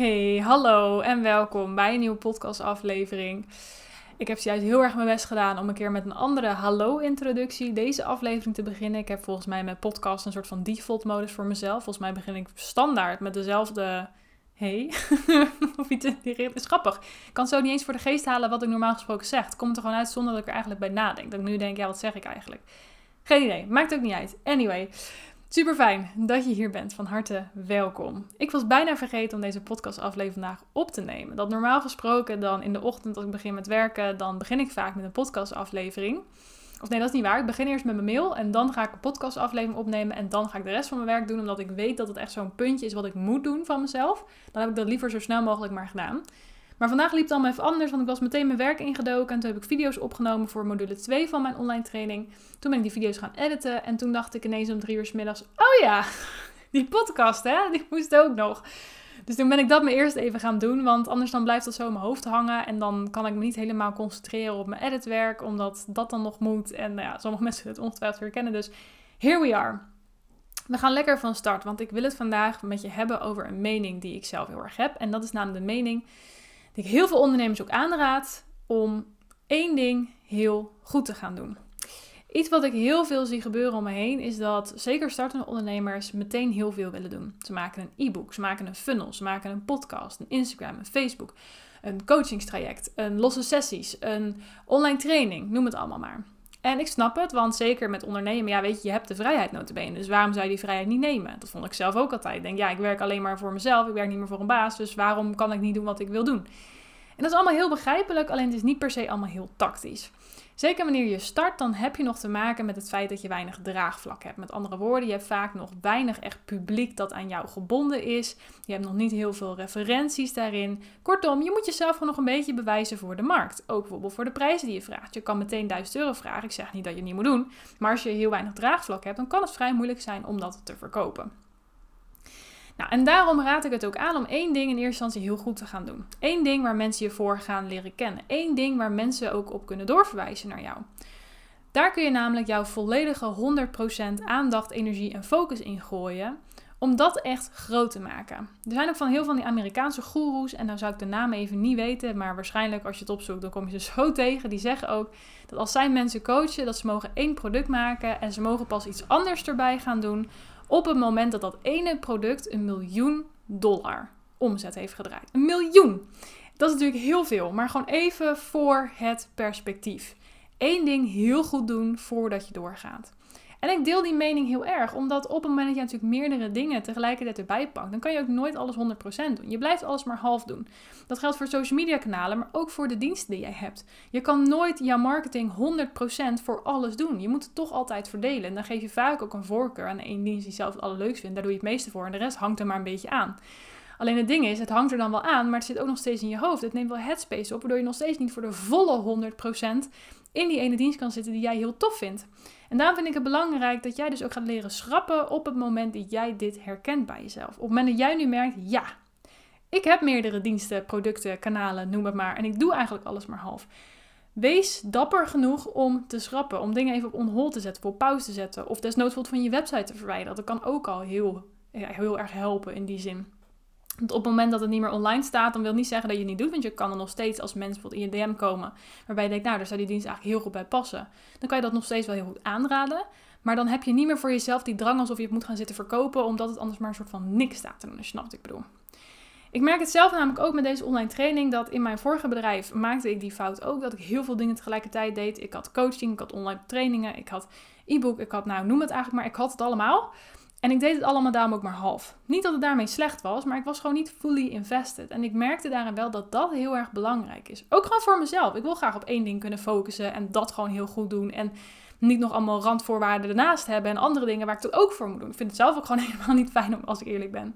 Hey, hallo en welkom bij een nieuwe podcastaflevering. Ik heb juist heel erg mijn best gedaan om een keer met een andere hallo-introductie deze aflevering te beginnen. Ik heb volgens mij met podcast een soort van default-modus voor mezelf. Volgens mij begin ik standaard met dezelfde hey. of iets Het is grappig. Ik kan zo niet eens voor de geest halen wat ik normaal gesproken zeg. Komt er gewoon uit zonder dat ik er eigenlijk bij nadenk. Dat ik nu denk, ja, wat zeg ik eigenlijk? Geen idee. Maakt ook niet uit. Anyway. Super fijn dat je hier bent. Van harte welkom. Ik was bijna vergeten om deze podcastaflevering vandaag op te nemen. Dat normaal gesproken dan in de ochtend als ik begin met werken, dan begin ik vaak met een podcastaflevering. Of nee, dat is niet waar. Ik begin eerst met mijn mail en dan ga ik een podcastaflevering opnemen en dan ga ik de rest van mijn werk doen, omdat ik weet dat het echt zo'n puntje is wat ik moet doen van mezelf. Dan heb ik dat liever zo snel mogelijk maar gedaan. Maar vandaag liep het allemaal even anders, want ik was meteen mijn werk ingedoken. En toen heb ik video's opgenomen voor module 2 van mijn online training. Toen ben ik die video's gaan editen. En toen dacht ik ineens om drie uur s middags... Oh ja, die podcast hè, die moest ook nog. Dus toen ben ik dat me eerst even gaan doen. Want anders dan blijft dat zo in mijn hoofd hangen. En dan kan ik me niet helemaal concentreren op mijn editwerk. Omdat dat dan nog moet. En nou ja, sommige mensen het ongetwijfeld herkennen. Dus here we are. We gaan lekker van start. Want ik wil het vandaag met je hebben over een mening die ik zelf heel erg heb. En dat is namelijk de mening ik heel veel ondernemers ook aanraad om één ding heel goed te gaan doen. Iets wat ik heel veel zie gebeuren om me heen is dat zeker startende ondernemers meteen heel veel willen doen. Ze maken een e-book, ze maken een funnel, ze maken een podcast, een Instagram, een Facebook, een coachingstraject, een losse sessies, een online training, noem het allemaal maar. En ik snap het, want zeker met ondernemen, ja weet je, je hebt de vrijheid notabene. Dus waarom zou je die vrijheid niet nemen? Dat vond ik zelf ook altijd. Ik denk, ja, ik werk alleen maar voor mezelf, ik werk niet meer voor een baas, dus waarom kan ik niet doen wat ik wil doen? En dat is allemaal heel begrijpelijk, alleen het is niet per se allemaal heel tactisch. Zeker wanneer je start, dan heb je nog te maken met het feit dat je weinig draagvlak hebt. Met andere woorden, je hebt vaak nog weinig echt publiek dat aan jou gebonden is. Je hebt nog niet heel veel referenties daarin. Kortom, je moet jezelf gewoon nog een beetje bewijzen voor de markt. Ook bijvoorbeeld voor de prijzen die je vraagt. Je kan meteen 1000 euro vragen. Ik zeg niet dat je het niet moet doen. Maar als je heel weinig draagvlak hebt, dan kan het vrij moeilijk zijn om dat te verkopen. Nou, en daarom raad ik het ook aan om één ding in eerste instantie heel goed te gaan doen. Eén ding waar mensen je voor gaan leren kennen. Eén ding waar mensen ook op kunnen doorverwijzen naar jou. Daar kun je namelijk jouw volledige 100% aandacht, energie en focus in gooien. Om dat echt groot te maken. Er zijn ook van heel veel van die Amerikaanse goeroes. En dan zou ik de naam even niet weten. Maar waarschijnlijk als je het opzoekt, dan kom je ze zo tegen. Die zeggen ook dat als zij mensen coachen, dat ze mogen één product maken. En ze mogen pas iets anders erbij gaan doen op het moment dat dat ene product een miljoen dollar omzet heeft gedraaid. Een miljoen! Dat is natuurlijk heel veel, maar gewoon even voor het perspectief. Eén ding heel goed doen voordat je doorgaat. En ik deel die mening heel erg, omdat op het moment dat je natuurlijk meerdere dingen tegelijkertijd erbij pakt, dan kan je ook nooit alles 100% doen. Je blijft alles maar half doen. Dat geldt voor social media kanalen, maar ook voor de diensten die jij hebt. Je kan nooit jouw marketing 100% voor alles doen. Je moet het toch altijd verdelen. En dan geef je vaak ook een voorkeur aan één dienst die zelf het allerleukst vindt. Daar doe je het meeste voor en de rest hangt er maar een beetje aan. Alleen het ding is, het hangt er dan wel aan, maar het zit ook nog steeds in je hoofd. Het neemt wel headspace op, waardoor je nog steeds niet voor de volle 100% in die ene dienst kan zitten die jij heel tof vindt. En daarom vind ik het belangrijk dat jij dus ook gaat leren schrappen op het moment dat jij dit herkent bij jezelf. Op het moment dat jij nu merkt, ja, ik heb meerdere diensten, producten, kanalen, noem het maar. En ik doe eigenlijk alles maar half. Wees dapper genoeg om te schrappen. Om dingen even op on te zetten, op pauze te zetten. Of desnoods van je website te verwijderen. Dat kan ook al heel, heel erg helpen in die zin. Want op het moment dat het niet meer online staat, dan wil niet zeggen dat je het niet doet. Want je kan er nog steeds als mensen bijvoorbeeld in je DM komen. Waarbij je denkt, nou, daar zou die dienst eigenlijk heel goed bij passen. Dan kan je dat nog steeds wel heel goed aanraden. Maar dan heb je niet meer voor jezelf die drang alsof je het moet gaan zitten verkopen. Omdat het anders maar een soort van niks staat. Als je snapt wat ik bedoel. Ik merk het zelf namelijk ook met deze online training. Dat in mijn vorige bedrijf maakte ik die fout ook. Dat ik heel veel dingen tegelijkertijd deed. Ik had coaching, ik had online trainingen, ik had e-book, ik had, nou noem het eigenlijk maar, ik had het allemaal. En ik deed het allemaal daarom ook maar half. Niet dat het daarmee slecht was, maar ik was gewoon niet fully invested. En ik merkte daarin wel dat dat heel erg belangrijk is. Ook gewoon voor mezelf. Ik wil graag op één ding kunnen focussen en dat gewoon heel goed doen. En niet nog allemaal randvoorwaarden ernaast hebben en andere dingen waar ik dat ook voor moet doen. Ik vind het zelf ook gewoon helemaal niet fijn als ik eerlijk ben.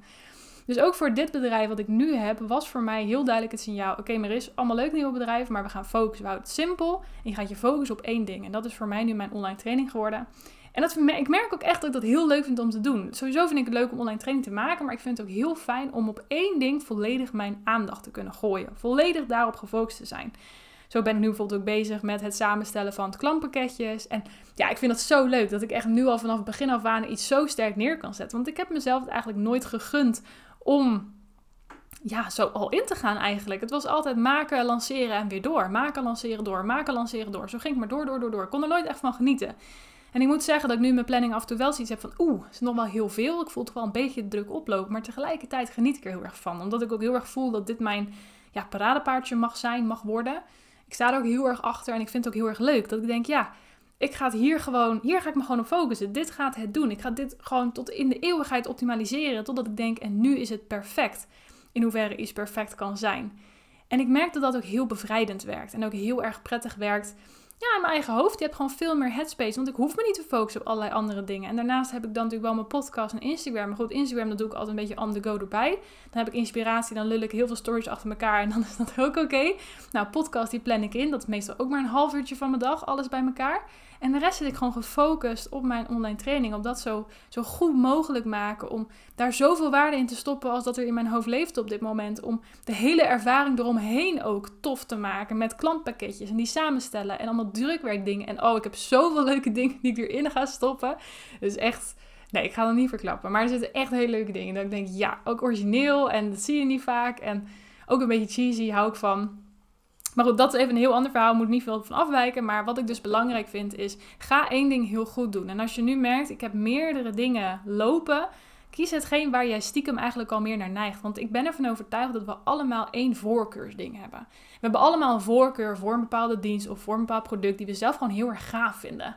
Dus ook voor dit bedrijf wat ik nu heb, was voor mij heel duidelijk het signaal: oké, maar is allemaal leuk nieuwe bedrijf, maar we gaan focussen. We houden het simpel en je gaat je focussen op één ding. En dat is voor mij nu mijn online training geworden. En dat, ik merk ook echt dat ik dat heel leuk vind om te doen. Sowieso vind ik het leuk om online training te maken, maar ik vind het ook heel fijn om op één ding volledig mijn aandacht te kunnen gooien. Volledig daarop gefocust te zijn. Zo ben ik nu bijvoorbeeld ook bezig met het samenstellen van het klampakketjes. En ja, ik vind dat zo leuk dat ik echt nu al vanaf het begin af aan iets zo sterk neer kan zetten. Want ik heb mezelf het eigenlijk nooit gegund om ja, zo al in te gaan eigenlijk. Het was altijd maken, lanceren en weer door. Maken, lanceren, door. Maken, lanceren, door. Zo ging ik maar door, door, door, door. Ik kon er nooit echt van genieten. En ik moet zeggen dat ik nu in mijn planning af en toe wel zoiets heb van... Oeh, het is nog wel heel veel. Ik voel toch wel een beetje druk oplopen. Maar tegelijkertijd geniet ik er heel erg van. Omdat ik ook heel erg voel dat dit mijn ja, paradepaardje mag zijn, mag worden. Ik sta er ook heel erg achter en ik vind het ook heel erg leuk. Dat ik denk, ja, ik ga het hier gewoon... Hier ga ik me gewoon op focussen. Dit gaat het doen. Ik ga dit gewoon tot in de eeuwigheid optimaliseren. Totdat ik denk, en nu is het perfect in hoeverre iets perfect kan zijn. En ik merk dat dat ook heel bevrijdend werkt en ook heel erg prettig werkt. Ja, in mijn eigen hoofd. Je hebt gewoon veel meer headspace. Want ik hoef me niet te focussen op allerlei andere dingen. En daarnaast heb ik dan natuurlijk wel mijn podcast en Instagram. Maar goed, Instagram dat doe ik altijd een beetje on the go erbij. Dan heb ik inspiratie, dan lul ik heel veel stories achter elkaar. En dan is dat ook oké. Nou, podcast die plan ik in. Dat is meestal ook maar een half uurtje van mijn dag. Alles bij elkaar. En de rest zit ik gewoon gefocust op mijn online training. Om dat zo, zo goed mogelijk maken. Om daar zoveel waarde in te stoppen als dat er in mijn hoofd leeft op dit moment. Om de hele ervaring eromheen ook tof te maken. Met klantpakketjes en die samenstellen. En allemaal drukwerkdingen. En oh, ik heb zoveel leuke dingen die ik erin ga stoppen. Dus echt... Nee, ik ga dat niet verklappen. Maar er zitten echt hele leuke dingen. Dat ik denk, ja, ook origineel. En dat zie je niet vaak. En ook een beetje cheesy, hou ik van. Maar goed, dat is even een heel ander verhaal, moet niet veel van afwijken. Maar wat ik dus belangrijk vind is, ga één ding heel goed doen. En als je nu merkt, ik heb meerdere dingen lopen, kies hetgeen waar jij stiekem eigenlijk al meer naar neigt. Want ik ben ervan overtuigd dat we allemaal één voorkeursding hebben. We hebben allemaal een voorkeur voor een bepaalde dienst of voor een bepaald product die we zelf gewoon heel erg gaaf vinden.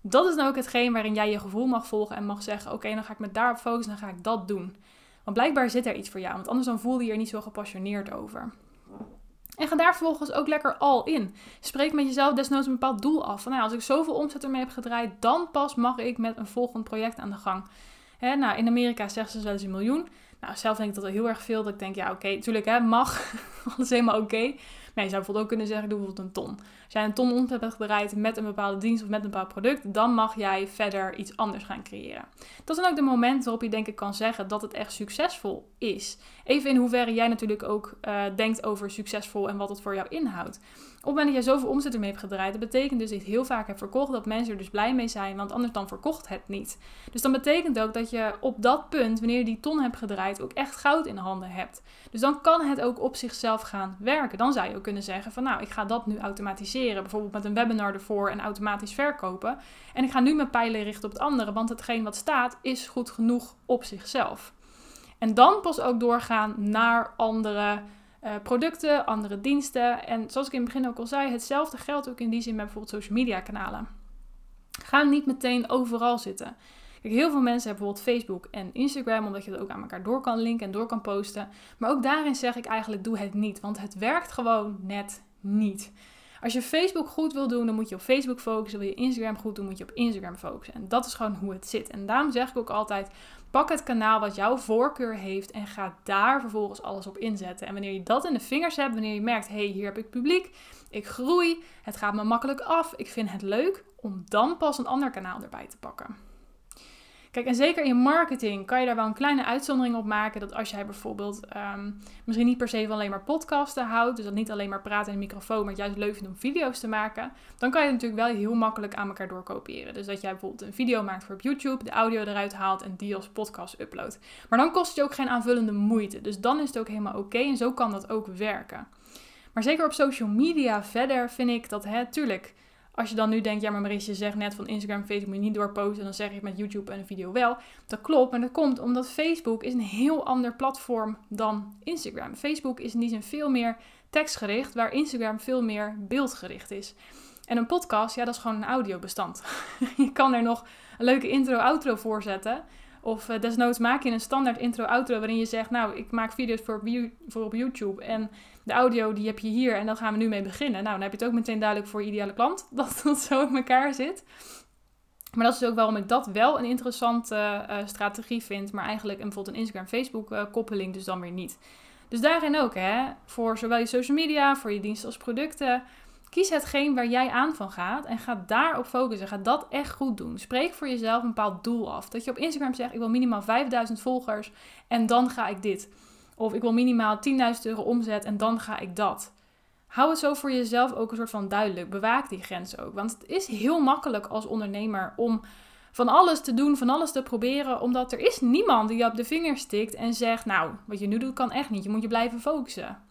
Dat is nou ook hetgeen waarin jij je gevoel mag volgen en mag zeggen, oké, dan ga ik me daarop focussen, dan ga ik dat doen. Want blijkbaar zit er iets voor jou, want anders dan voel je je er niet zo gepassioneerd over. En ga daar vervolgens ook lekker al in. Spreek met jezelf desnoods een bepaald doel af. Nou, als ik zoveel omzet ermee heb gedraaid, dan pas mag ik met een volgend project aan de gang. Nou, in Amerika zeggen ze wel eens een miljoen. Nou, zelf denk ik dat er heel erg veel. Dat ik denk, ja, oké, natuurlijk, hè, mag. Alles helemaal oké. Maar je zou bijvoorbeeld ook kunnen zeggen, doe bijvoorbeeld een ton. Als jij een ton omzet hebt bereid met een bepaalde dienst of met een bepaald product, dan mag jij verder iets anders gaan creëren. Dat zijn ook de momenten waarop je denk ik kan zeggen dat het echt succesvol is. Even in hoeverre jij natuurlijk ook uh, denkt over succesvol en wat het voor jou inhoudt. Op het moment dat jij zoveel omzet ermee hebt gedraaid, dat betekent dus dat je heel vaak hebt verkocht, dat mensen er dus blij mee zijn, want anders dan verkocht het niet. Dus dan betekent ook dat je op dat punt, wanneer je die ton hebt gedraaid, ook echt goud in handen hebt. Dus dan kan het ook op zichzelf gaan werken. Dan zou je ook kunnen zeggen van nou, ik ga dat nu automatiseren, bijvoorbeeld met een webinar ervoor en automatisch verkopen. En ik ga nu mijn pijlen richten op het andere, want hetgeen wat staat is goed genoeg op zichzelf. En dan pas ook doorgaan naar andere uh, producten, andere diensten. En zoals ik in het begin ook al zei, hetzelfde geldt ook in die zin met bijvoorbeeld social media kanalen. Ga niet meteen overal zitten. Kijk, heel veel mensen hebben bijvoorbeeld Facebook en Instagram, omdat je het ook aan elkaar door kan linken en door kan posten. Maar ook daarin zeg ik eigenlijk, doe het niet, want het werkt gewoon net niet. Als je Facebook goed wil doen, dan moet je op Facebook focussen. Wil je Instagram goed doen, moet je op Instagram focussen. En dat is gewoon hoe het zit. En daarom zeg ik ook altijd: pak het kanaal wat jouw voorkeur heeft en ga daar vervolgens alles op inzetten. En wanneer je dat in de vingers hebt, wanneer je merkt: hé, hey, hier heb ik publiek, ik groei, het gaat me makkelijk af, ik vind het leuk, om dan pas een ander kanaal erbij te pakken. Kijk, en zeker in marketing kan je daar wel een kleine uitzondering op maken. Dat als jij bijvoorbeeld um, misschien niet per se van alleen maar podcasten houdt, dus dat niet alleen maar praten in de microfoon, maar het juist leuk vindt om video's te maken, dan kan je het natuurlijk wel heel makkelijk aan elkaar doorkopiëren. Dus dat jij bijvoorbeeld een video maakt voor op YouTube, de audio eruit haalt en die als podcast uploadt. Maar dan kost het je ook geen aanvullende moeite. Dus dan is het ook helemaal oké en zo kan dat ook werken. Maar zeker op social media verder vind ik dat, hè, tuurlijk als je dan nu denkt, ja maar Marisje zegt net van Instagram, Facebook moet je niet doorposten. Dan zeg ik met YouTube en een video wel. Dat klopt, maar dat komt omdat Facebook is een heel ander platform dan Instagram. Facebook is in die zin veel meer tekstgericht, waar Instagram veel meer beeldgericht is. En een podcast, ja dat is gewoon een audiobestand. je kan er nog een leuke intro-outro voor zetten. Of uh, desnoods maak je een standaard intro-outro waarin je zegt, nou, ik maak video's voor op, voor op YouTube en de audio die heb je hier en dan gaan we nu mee beginnen. Nou, dan heb je het ook meteen duidelijk voor je ideale klant, dat dat zo in elkaar zit. Maar dat is ook waarom ik dat wel een interessante uh, strategie vind, maar eigenlijk een, bijvoorbeeld een Instagram-Facebook-koppeling dus dan weer niet. Dus daarin ook, hè, voor zowel je social media, voor je diensten als producten, Kies hetgeen waar jij aan van gaat en ga daarop focussen. Ga dat echt goed doen. Spreek voor jezelf een bepaald doel af. Dat je op Instagram zegt: Ik wil minimaal 5000 volgers en dan ga ik dit. Of ik wil minimaal 10.000 euro omzet en dan ga ik dat. Hou het zo voor jezelf ook een soort van duidelijk. Bewaak die grens ook. Want het is heel makkelijk als ondernemer om van alles te doen, van alles te proberen, omdat er is niemand die je op de vinger stikt en zegt, nou, wat je nu doet kan echt niet, je moet je blijven focussen.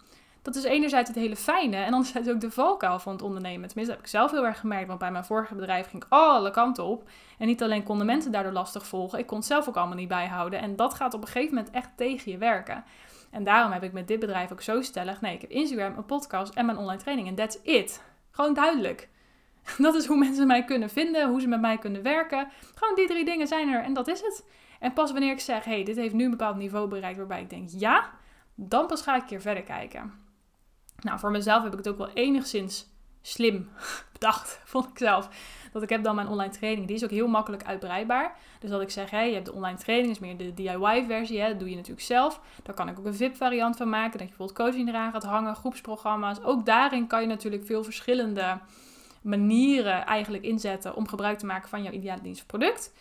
Dat is enerzijds het hele fijne en anderzijds ook de valkuil van het ondernemen. Tenminste, dat heb ik zelf heel erg gemerkt, want bij mijn vorige bedrijf ging ik alle kanten op. En niet alleen konden mensen daardoor lastig volgen, ik kon het zelf ook allemaal niet bijhouden. En dat gaat op een gegeven moment echt tegen je werken. En daarom heb ik met dit bedrijf ook zo stellig, nee, ik heb Instagram, een podcast en mijn online training en that's it. Gewoon duidelijk. Dat is hoe mensen mij kunnen vinden, hoe ze met mij kunnen werken. Gewoon die drie dingen zijn er en dat is het. En pas wanneer ik zeg, hey, dit heeft nu een bepaald niveau bereikt waarbij ik denk ja, dan pas ga ik een keer verder kijken. Nou, voor mezelf heb ik het ook wel enigszins slim bedacht, vond ik zelf. Dat ik heb dan mijn online training, die is ook heel makkelijk uitbreidbaar. Dus dat ik zeg, hey, je hebt de online training, is meer de DIY-versie, dat doe je natuurlijk zelf. Daar kan ik ook een VIP-variant van maken, dat je bijvoorbeeld coaching eraan gaat hangen, groepsprogramma's. Ook daarin kan je natuurlijk veel verschillende manieren eigenlijk inzetten om gebruik te maken van jouw ideale dienst of product.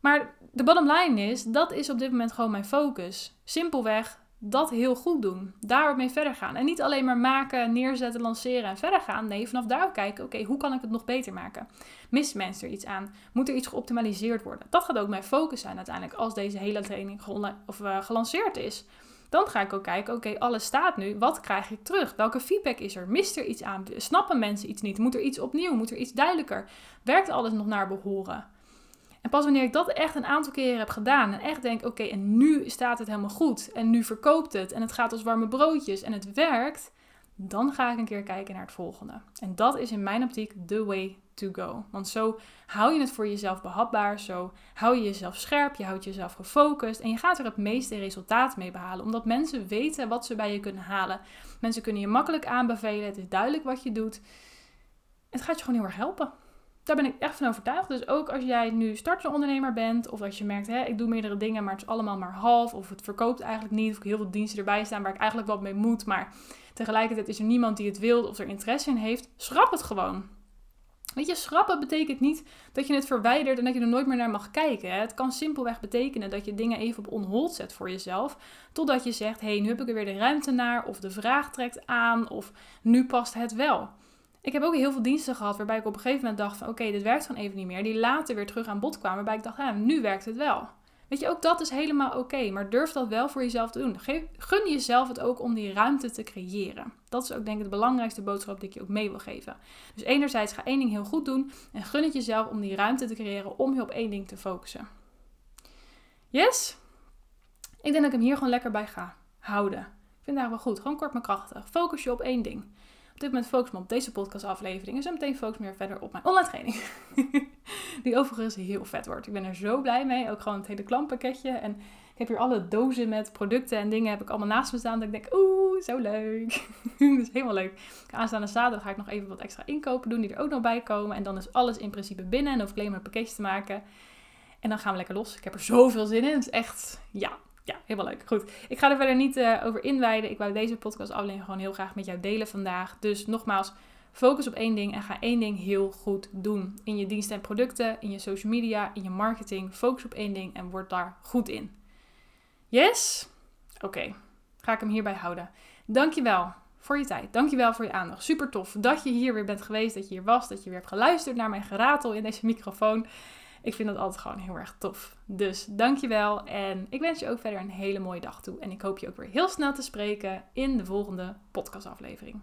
Maar de bottom line is, dat is op dit moment gewoon mijn focus. Simpelweg dat heel goed doen. Daarop mee verder gaan. En niet alleen maar maken, neerzetten, lanceren en verder gaan. Nee, vanaf daar kijken, oké, hoe kan ik het nog beter maken? Mist mensen er iets aan? Moet er iets geoptimaliseerd worden? Dat gaat ook mijn focus zijn uiteindelijk als deze hele training of, uh, gelanceerd is. Dan ga ik ook kijken, oké, alles staat nu. Wat krijg ik terug? Welke feedback is er? Mist er iets aan? Snappen mensen iets niet? Moet er iets opnieuw? Moet er iets duidelijker? Werkt alles nog naar behoren? En pas wanneer ik dat echt een aantal keren heb gedaan en echt denk, oké, en nu staat het helemaal goed en nu verkoopt het en het gaat als warme broodjes en het werkt, dan ga ik een keer kijken naar het volgende. En dat is in mijn optiek the way to go. Want zo hou je het voor jezelf behapbaar, zo hou je jezelf scherp, je houdt jezelf gefocust en je gaat er het meeste resultaat mee behalen, omdat mensen weten wat ze bij je kunnen halen. Mensen kunnen je makkelijk aanbevelen, het is duidelijk wat je doet. Het gaat je gewoon heel erg helpen daar ben ik echt van overtuigd. Dus ook als jij nu startende ondernemer bent, of als je merkt, hè, ik doe meerdere dingen, maar het is allemaal maar half, of het verkoopt eigenlijk niet, of ik heel veel diensten erbij staan waar ik eigenlijk wat mee moet, maar tegelijkertijd is er niemand die het wil of er interesse in heeft, schrap het gewoon. Weet je, schrappen betekent niet dat je het verwijdert en dat je er nooit meer naar mag kijken. Hè. Het kan simpelweg betekenen dat je dingen even op onhold zet voor jezelf. Totdat je zegt, hé, hey, nu heb ik er weer de ruimte naar, of de vraag trekt aan, of nu past het wel. Ik heb ook heel veel diensten gehad waarbij ik op een gegeven moment dacht van oké, dit werkt gewoon even niet meer. Die later weer terug aan bod kwamen waarbij ik dacht, ja, nu werkt het wel. Weet je, ook dat is helemaal oké, maar durf dat wel voor jezelf te doen. Gun jezelf het ook om die ruimte te creëren. Dat is ook denk ik de belangrijkste boodschap die ik je ook mee wil geven. Dus enerzijds ga één ding heel goed doen en gun het jezelf om die ruimte te creëren om je op één ding te focussen. Yes? Ik denk dat ik hem hier gewoon lekker bij ga houden. Ik vind het eigenlijk wel goed. Gewoon kort maar krachtig. Focus je op één ding. Op dit moment focus me op deze podcastaflevering. En zo meteen focus meer verder op mijn online training. Die overigens heel vet wordt. Ik ben er zo blij mee. Ook gewoon het hele klantpakketje. En ik heb hier alle dozen met producten en dingen heb ik allemaal naast me staan. Dat ik denk, oeh, zo leuk. dat is helemaal leuk. Aanstaande zaterdag ga ik nog even wat extra inkopen doen die er ook nog bij komen. En dan is alles in principe binnen en hoef ik alleen maar een pakketje te maken. En dan gaan we lekker los. Ik heb er zoveel zin in. Het is echt, ja, ja, helemaal leuk. Goed. Ik ga er verder niet uh, over inwijden. Ik wou deze podcast alleen gewoon heel graag met jou delen vandaag. Dus nogmaals, focus op één ding en ga één ding heel goed doen. In je diensten en producten, in je social media, in je marketing. Focus op één ding en word daar goed in. Yes? Oké, ga ik hem hierbij houden. Dankjewel voor je tijd. Dankjewel voor je aandacht. Super tof dat je hier weer bent geweest, dat je hier was, dat je weer hebt geluisterd naar mijn geratel in deze microfoon. Ik vind dat altijd gewoon heel erg tof. Dus dankjewel en ik wens je ook verder een hele mooie dag toe. En ik hoop je ook weer heel snel te spreken in de volgende podcastaflevering.